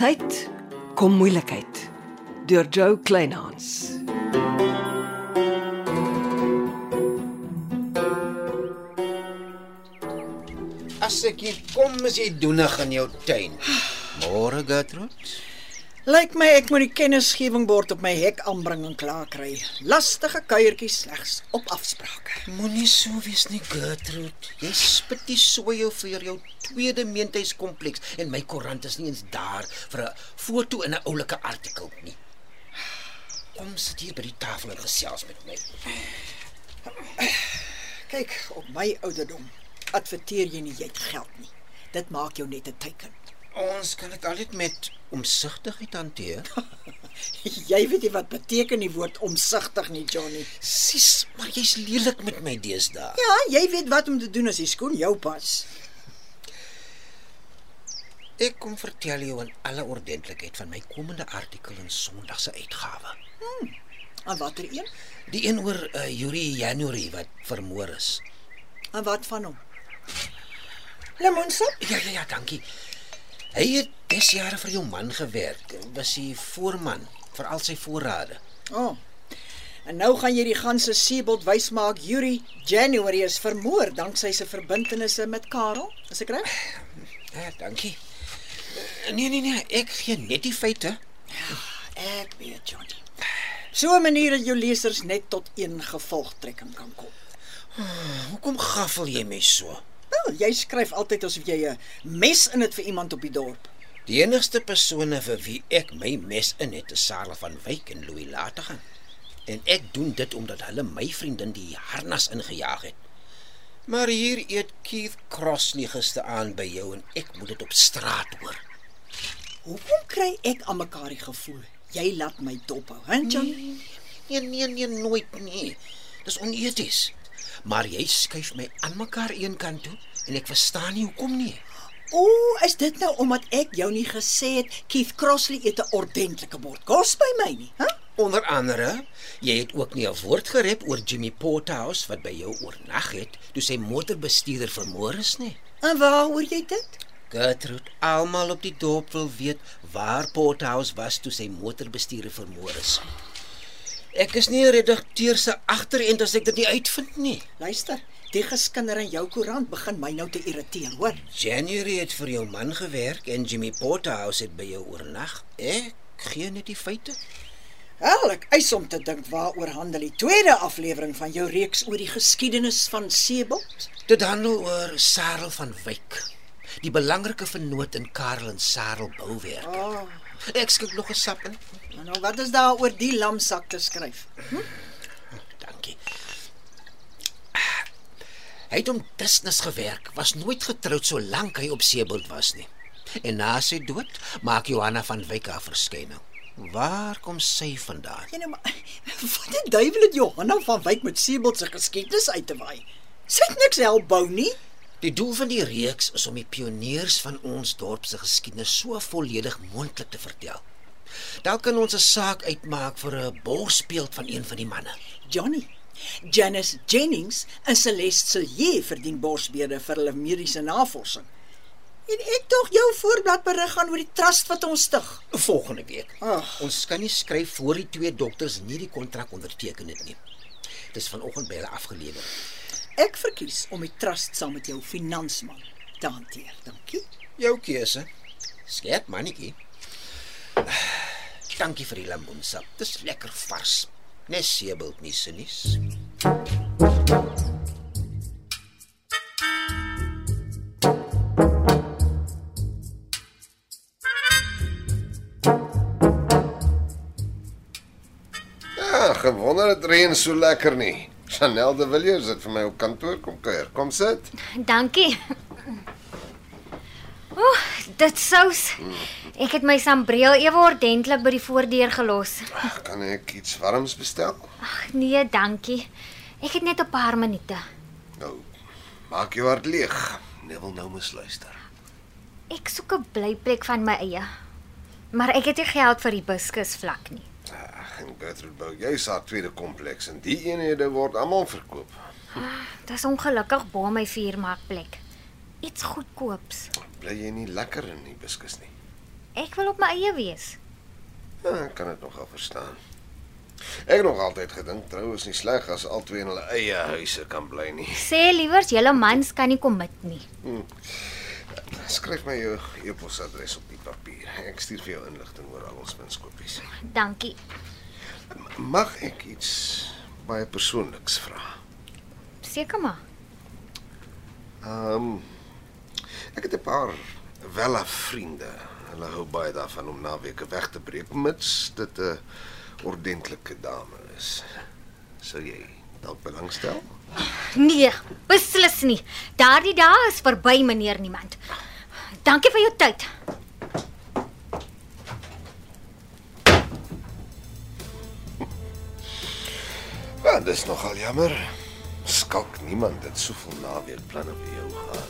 tyd kom moeilikheid deur Joe Kleinhans. As ek hier kom, is jy doenig in jou tuin. Môre, Gertrude. Lyk my ek moet die kennisgewingbord op my hek aanbring en klaar kry. Lastige kuiertjies slegs op afsprake. Moenie so wees nie, Gertrude. Jy spit die soeie vir jou tweede meentuiskompleks en my koerant is nie eens daar vir 'n foto en 'n oulike artikel nie. Kom sit hier by die tafel en gesels met my. Kyk, op my ouderdom adverteer jy nie jy het geld nie. Dit maak jou net 'n teiken. Ons kan dit altyd met omsigtigheid hanteer. Jy weet nie wat beteken die woord omsigtig nie, Johnny. Sis, maar jy's lelik met my deesdae. Ja, jy weet wat om te doen as die skoen jou pas. Ek kom vertel jou in alle ordentlikheid van my komende artikel in Sondag se uitgawe. En watter een? Die een oor uh, Yuri January wat vermoor is. En wat van hom? Lemonsap? Ja ja ja, dankie. Hy het des jare vir jou man gewerk. Was hy voorman vir al sy voorrade. O. Oh. En nou gaan jy die ganse Seebold wys maak Yuri January is vermoor danksy sy verbintenisse met Karel. Is ek reg? Ja, dankie. Nee nee nee, ek gee net die feite. Ek weet, Johnny. So 'n manier dat jou lesers net tot een gevolgtrekking kan kom. Hoekom gaffel jy my so? Wel, jy skryf altyd asof jy 'n mes in dit vir iemand op die dorp. Die enigste persone vir wie ek my mes in het, is Sarah van Wyk en Louis Lategan. En ek doen dit omdat hulle my vriendin die harnas ingejaag het. Maar hier eet Keith Crossley gister aan by jou en ek moet dit op straat hoor. Hoekom kry ek aan mekaar die gevoel jy laat my dophou, hè, Johnny? Nee, nee, nee, nooit nie. Dis oneties. Maar jy skuif my aan mekaar een kant toe en ek verstaan nie hoekom nie. O, is dit nou omdat ek jou nie gesê het Keith Crossley eet 'n ordentlike bord kos by my nie, hè? Onder andere, jy het ook nie 'n woord gerep oor Jimmy Porterhouse wat by jou oornag het toe sy motorbestuurder vermoor is nie. En waaroor jy dit? Gertrude, almal op die dorp wil weet waar Porterhouse was toe sy motorbestuurder vermoor is. Ek is nie 'n redakteur se agterend as ek dit nie uitvind nie. Luister, die geskinder in jou koerant begin my nou te irriteer, hoor. January het vir jou man gewerk en Jimmy Porterhouse het by jou oornag. Ek gee net die feite. Wel, ek eis om te dink waaroor handel die tweede aflewering van jou reeks oor die geskiedenis van Seebold. Dit handel oor Sarel van Wyk. Die belangrike vernoot in Karel en Sarel bouwerk. Oh, Ek skik nog 'n sap in. nou wat is daar oor die lamsak te skryf? Dankie. Hy het om business gewerk, was nooit getroud solank hy op Seebold was nie. En na sy dood maak Johanna van Wyk haar verskyning. Waar kom sy vandaan? Ja, nou maar wat die duiwel het Johanna van Wyk met Seebold se geskiedenis uit te waai? Sy het niks help bou nie. Die doel van die reeks is om die pioniers van ons dorp se geskiedenis so volledig moontlik te vertel. Dalk kan ons 'n saak uitmaak vir 'n borsbeeld van een van die manne. Johnny, Janice Jennings en Celeste Silje verdien borsbeerde vir hulle mediese navorsing. En ek tog jou voorblad berig gaan oor die trust wat ons stig. Volgende week. Ag. Ons kan nie skryf voor die twee dokters nie die kontrak onderteken het nie. Dis vanoggend by hulle afgelewer. Ek verkies om die trust saam met jou finansman te hanteer. Dankie. Jou keuse. Skerp mannetjie. Dankie vir die lemoensap. Dis lekker vars. Nes seebult nie sinies. Ja, gewonder het reën so lekker nie. Chanel de Villiers het vir my op kantoor kom kuier. Kom sit. Dankie. Ooh, dit sous. Ek het my sambreel ewe ordentlik by die voordeur gelos. Kan ek iets warms bestel? Ag nee, dankie. Ek het net 'n paar minute. Nou, maak jou hart leeg. Neville nou moet luister. Ek soek 'n blyplek van my eie. Maar ek het nie geld vir die buskus vlak nie. En Gertrude bou juis haar tweede kompleks en die eenhede word almal verkoop. Dis ongelukkig bo my vuurmaakplek. Iets goedkoops. Bly jy nie lekker in die buskus nie? Ek wil op my eie wees. Ja, ek kan dit nogal verstaan. Ek het nog altyd gedink trou is nie sleg as albei in hulle eie huise kan bly nie. Sê liewers julle mans kan nie commit nie. Skryf my jou e-posadres op die papier. Ek stuur vir jou inligting oor al ons winskopies. Dankie. Mag ek iets baie persoonliks vra? Seker maar. Ehm um, ek het 'n paar welle vriende. Hulle hou baie daarvan om naweke weg te breek mits dit 'n ordentlike dame is. Sou jy dalk belangstel? Nee, beslis nie. Daardie dae is verby, meneer niemand. Dankie vir jou tyd. Dis nogal jammer. Skalk niemand het soveel naweek planne vir jou gehad.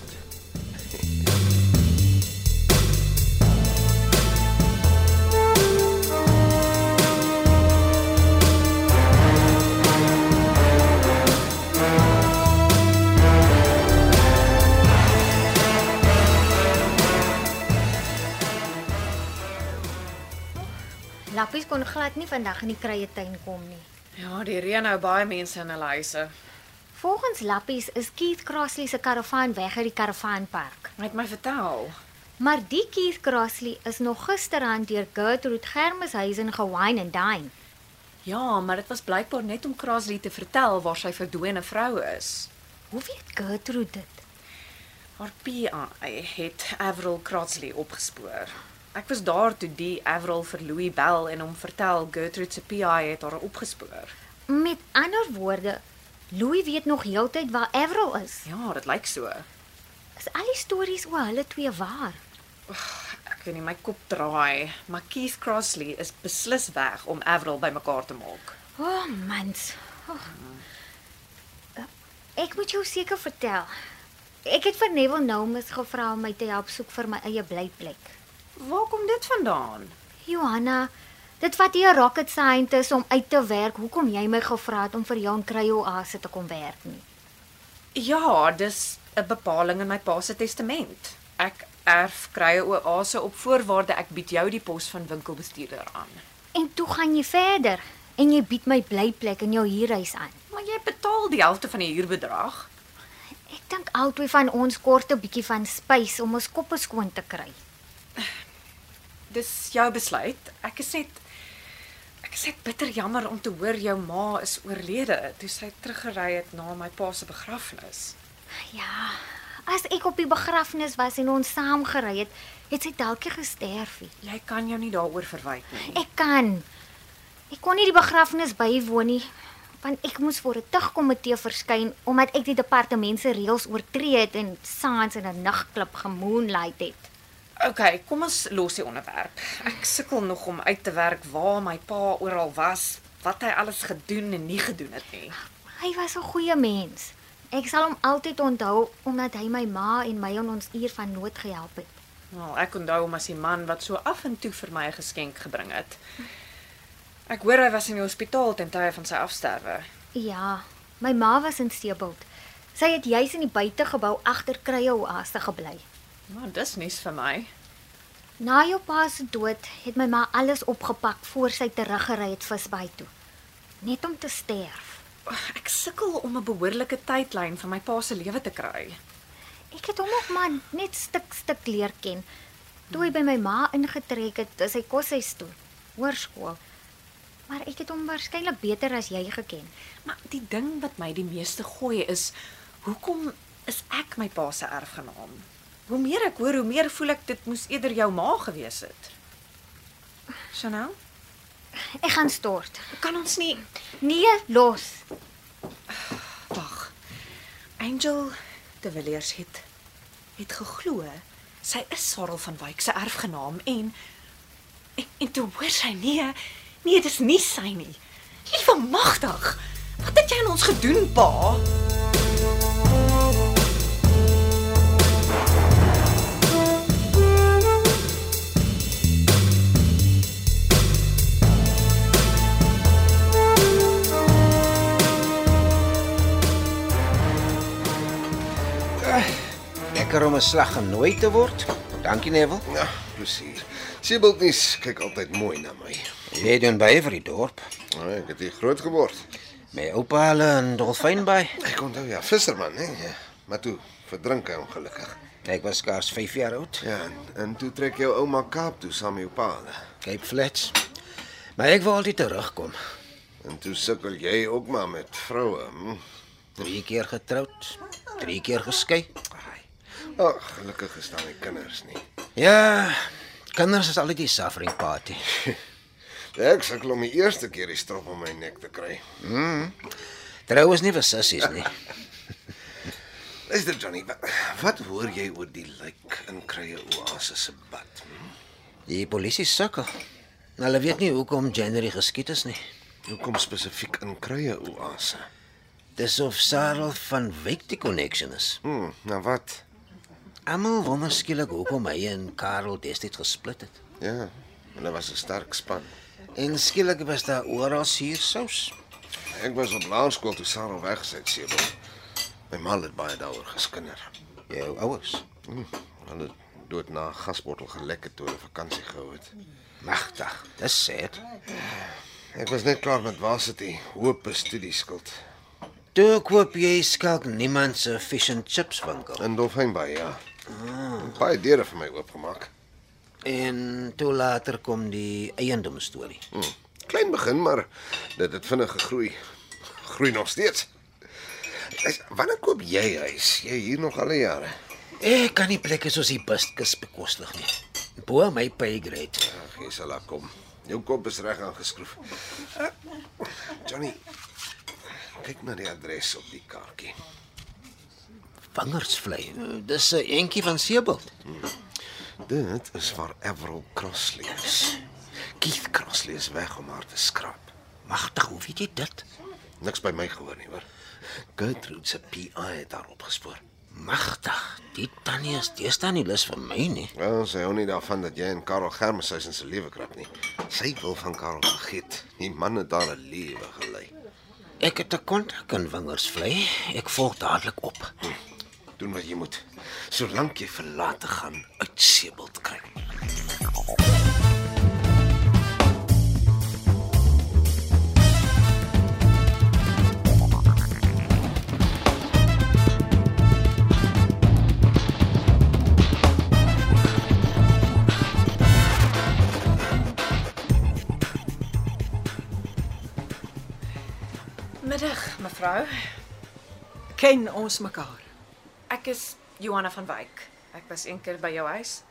Lappies kon glad nie vandag in die krye tuin kom nie. Ja, die reën hou baie mense in hulle huise. Volgens Lappies is Keith Crossley se karavaan weg uit die karavaanpark. Hy het my vertel. Maar die Keith Crossley is nog gisteraan deur Gertrude Germeshuisen gewine en dine. Ja, maar dit was blykbaar net om Krasley te vertel waar sy verdwene vrou is. Hoe weet Gertrude dit? Haar PA het Avril Krasley opgespoor. Ek was daar toe die Avril vir Louis bel en hom vertel Gertrude se PA het haar opgespoor. Met ander woorde, Louis weet nog heeltyd waar Avril is. Ja, dit lyk so. Is al die stories oor hulle twee waar? Ek weet nie my kop draai, maar Keith Crossley is beslis weg om Avril bymekaar te maak. O, oh, mans. Oh. Ek moet jou seker vertel. Ek het vir Neville Noumus gevra om my te help soek vir my eie blyplek. Waar kom dit vandaan? Johanna, dit vat hier 'n rocket scientist om uit te werk hoekom jy my gevra het om vir jou in Kryoase te kom werk nie. Ja, dis 'n bepaling in my pa se testament. Ek erf krye oase op voorwaarde ek bied jou die pos van winkelbestuurder aan. En toe gaan jy verder en jy bied my blyplek in jou huurhuis aan. Maar jy betaal die helfte van die huurbedrag. Ek dink albei van ons kort 'n bietjie van spys om ons koppe skoon te kry. Dis jou besluit. Ek is net ek is net bitter jammer om te hoor jou ma is oorlede toe sy teruggery het na my pa se begrafnis. Ja, as ek op die begrafnis was en ons saam gery het, het sy dalk nie gesterf. Jy kan jou nie daaroor verwyk nie. Ek kan. Ek kon nie die begrafnis bywoon nie want ek moes voor 'n tugkomitee verskyn omdat ek die departement se reëls oortree het en saans in 'n nagklub gemoonlight het. OK, kom ons los die onderwerp. Ek sukkel nog om uit te werk waar my pa oral was, wat hy alles gedoen en nie gedoen het nie. Hy was 'n goeie mens. Ek sal hom altyd onthou omdat hy my ma en my in ons uur van nood gehelp het. Wel, ek onthou hom as die man wat so af en toe vir my 'n geskenk gebring het. Ek hoor hy was in die hospitaal ten tye van sy afsterwe. Ja, my ma was in Steebult. Sy het juis in die buitegebou agter Krye Oase gebly. Maar dis nuus vir my. Na jou pa se dood het my ma alles opgepak voor sy teruggery het visby toe. Net om te sterf. Ek sukkel om 'n behoorlike tydlyn van my pa se lewe te kry. Ek het hom nog maar net stuk stuk leer ken. Toe hy by my ma ingetrek het, is hy koshuis toe, hoërskool. Maar ek het hom waarskynlik beter as jy geken. Maar die ding wat my die meeste gooi is, hoekom is ek my pa se erfgenaam? Hoe meer ek hoor, hoe meer voel ek dit moes eerder jou ma gewees het. Chanel, Ek gaan stort. kan ons nie Nee, los. wag. Angel de Villiers het het geglo sy is Sarel van Wyk se erfgenaam en en, en toe hoor sy nee, nee, dis nie sy nie. Liewe magtig. Wat het jy aan ons gedoen, pa? Lekker om 'n slag genooi te word. Dankie Neville. Ja, plesier. Siebeltnies kyk altyd mooi na my. Jy doen baie vir die dorp. Nou, ek het hier groot geword. My oupa hulle in Dolfynbaai. Ek onthou ja, visserman, hè. Ja. Maar toe verdrink hy ongelukkig. Ek was skaars 5 jaar oud. Ja, en, en toe trek jou ouma Kaap toe saam met jou pa. Cape Flats. Maar ek wou altyd terugkom. En toe sukkel jy ook maar met vroue. Hm? 3 keer getroud, 3 keer geskei. Ag, gelukkig is daar nie kinders nie. Ja, kinders is altyd die suffering party. Ek sukkel om die eerste keer die strop om my nek te kry. Trou is nie vir sissies nie. Luister Johnny, wat, wat hoor jy oor die lijk in Krye Oase se bad? Hm? Die polisie sukkel. Hulle weet nie hoekom January geskiet is nie. Hoekom spesifiek in Krye Oase? Dis of Sarel van Wyk die connection is. Hm, nou wat? Almal wonder skielik hoekom hy en Karel destyds gesplit het. Ja, hulle was 'n sterk span. En skielik was daar oral suursous. Ek was op laerskool toe Sarah weg is uit Sebel. My ma het baie daaroor geskinder. Jou ouers. Hm, hulle het dood na 'n gasbottel gelek het toe hulle vakansie gehou het. Magtig. Dis sad. Ek was net klaar met varsity, hoop studieskuld. Toe koop jy skalk niemand se fish and chips winkel. In Dolfynbaai, ja. Baie deure vir my oopgemaak. En toe later kom die eiendom storie. Hm. Klein begin, maar dit het vinnig gegroei. Groei nog steeds. Ek, wanneer koop jy huis? Jy hier nog al jare. Ek kan nie plekke soos die buskus bekostig nie. Bo my pay grade. Ag, jy sal daar kom. Jou kop is reg aangeskroef. Uh, Johnny, kyk na die adres op die kaartjie. Vingersvlei. Dis 'n entjie van Seebult. Dit is waar Everal Crossley is. Keith Crossley is weg om haar te skrap. Magtig, hoe weet jy dit? Niks by my gehoor nie, hoor. Gertrude se PI het haar opgespoor. Magtig. Die tannie is deesdae nie lus vir my nie. Wel, sy hou nie daarvan dat jy en Karel in sy lewe krap nie. Sy wil van Karel vergeet. Die man het haar 'n lewe gelei. Ek het 'n kontak in Wingersvlei. Ek volg dadelik op. Doen wat jy moet. Solank jy verlate gaan uit Sebeld kry. Middag, mevrou. Ken ons mekaar. Ek is Johanna van Wyk. Ek was eendag by jou huis.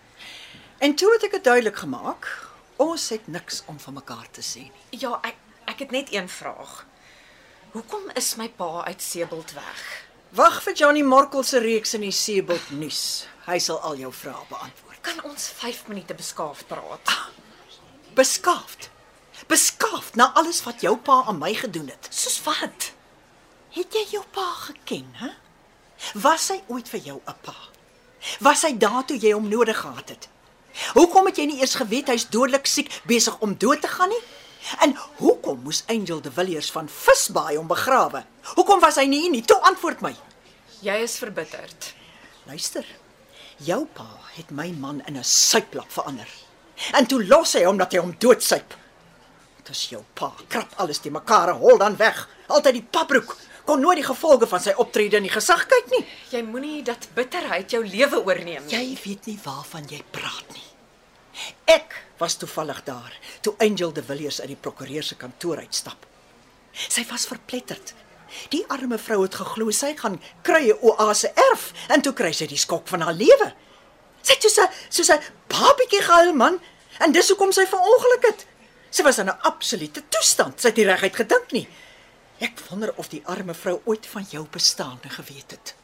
En toe het ek dit duidelik gemaak, ons het niks om van mekaar te sê nie. Ja, ek ek het net een vraag. Hoekom is my pa uit Sebeld weg? Wag vir Johnny Morkel se reeks in die Seebult nuus. Hy sal al jou vrae beantwoord. Kan ons 5 minute beskaafd praat? Beskaafd. Beskaafd na alles wat jou pa aan my gedoen het. Soos wat? Het jy jou pa geken, hè? Was hy ooit vir jou 'n pa? Was hy daar toe jy hom nodig gehad het? Hoekom het jy nie eers geweet hy's dodelik siek, besig om dood te gaan nie? En hoekom moes Angel de Villiers van Visbaai hom begrawe? Hoekom was hy nie hier nie? Toe antwoord my. Jy is verbitterd. Luister. Jou pa het my man in 'n suiplap verander. En toe los hy hom dat hy hom doodsuip. Dis jou pa. Krap alles te mekaar en hol dan weg. Altyd die papbroek. Kon nooit die gevolge van sy optrede in die gesag kyk nie. Jy moenie dat bitterheid jou lewe oorneem nie. Jy weet nie waarvan jy praat nie. Ek was toevallig daar toe Angel de Villiers uit die prokureur se kantoor uitstap. Sy was verpletterd. Die arme vrou het geglo sy gaan krye oase erf en toe kry sy die skok van haar lewe. Sy het soos 'n soos 'n babietjie gehuil man en dis hoekom sy verongeluk het. Sy was in 'n absolute toestand. Sy het nie reguit gedink nie. Ek wonder of die arme vrou ooit van jou bestaan geweet het.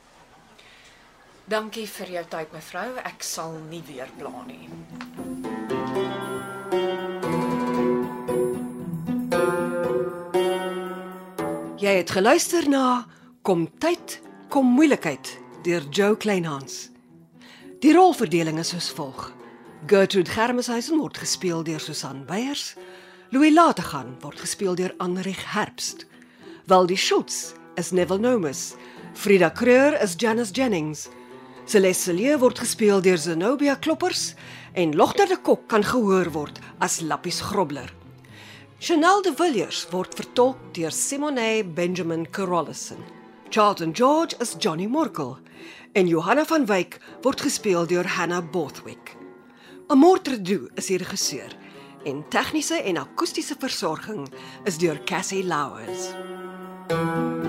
Dankie vir jou tyd mevrou. Ek sal nie weer pla nie. Jy het geluister na Kom tyd, kom moeilikheid deur Joe Kleinhans. Die rolverdeling is soos volg: Gertrude Germeshuisen word gespeel deur Susan Beyers, Louis Lategan word gespeel deur Anrich Herbst, Waldie Schultz is Neville Nomus, Frida Kreur is Janice Jennings, Celeste Lee word gespeel deur Zenobia Kloppers en Logter de Kok kan gehoor word as Lappies Grobler. Chanel de Villiers word vertolk deur Simone Benjamin Carolison. Charlton George is Johnny Morkel en Johanna van Wyk word gespeel deur Hannah Bothwick. Amortredu is die regisseur en tegniese en akoestiese versorging is deur Cassie Louws. you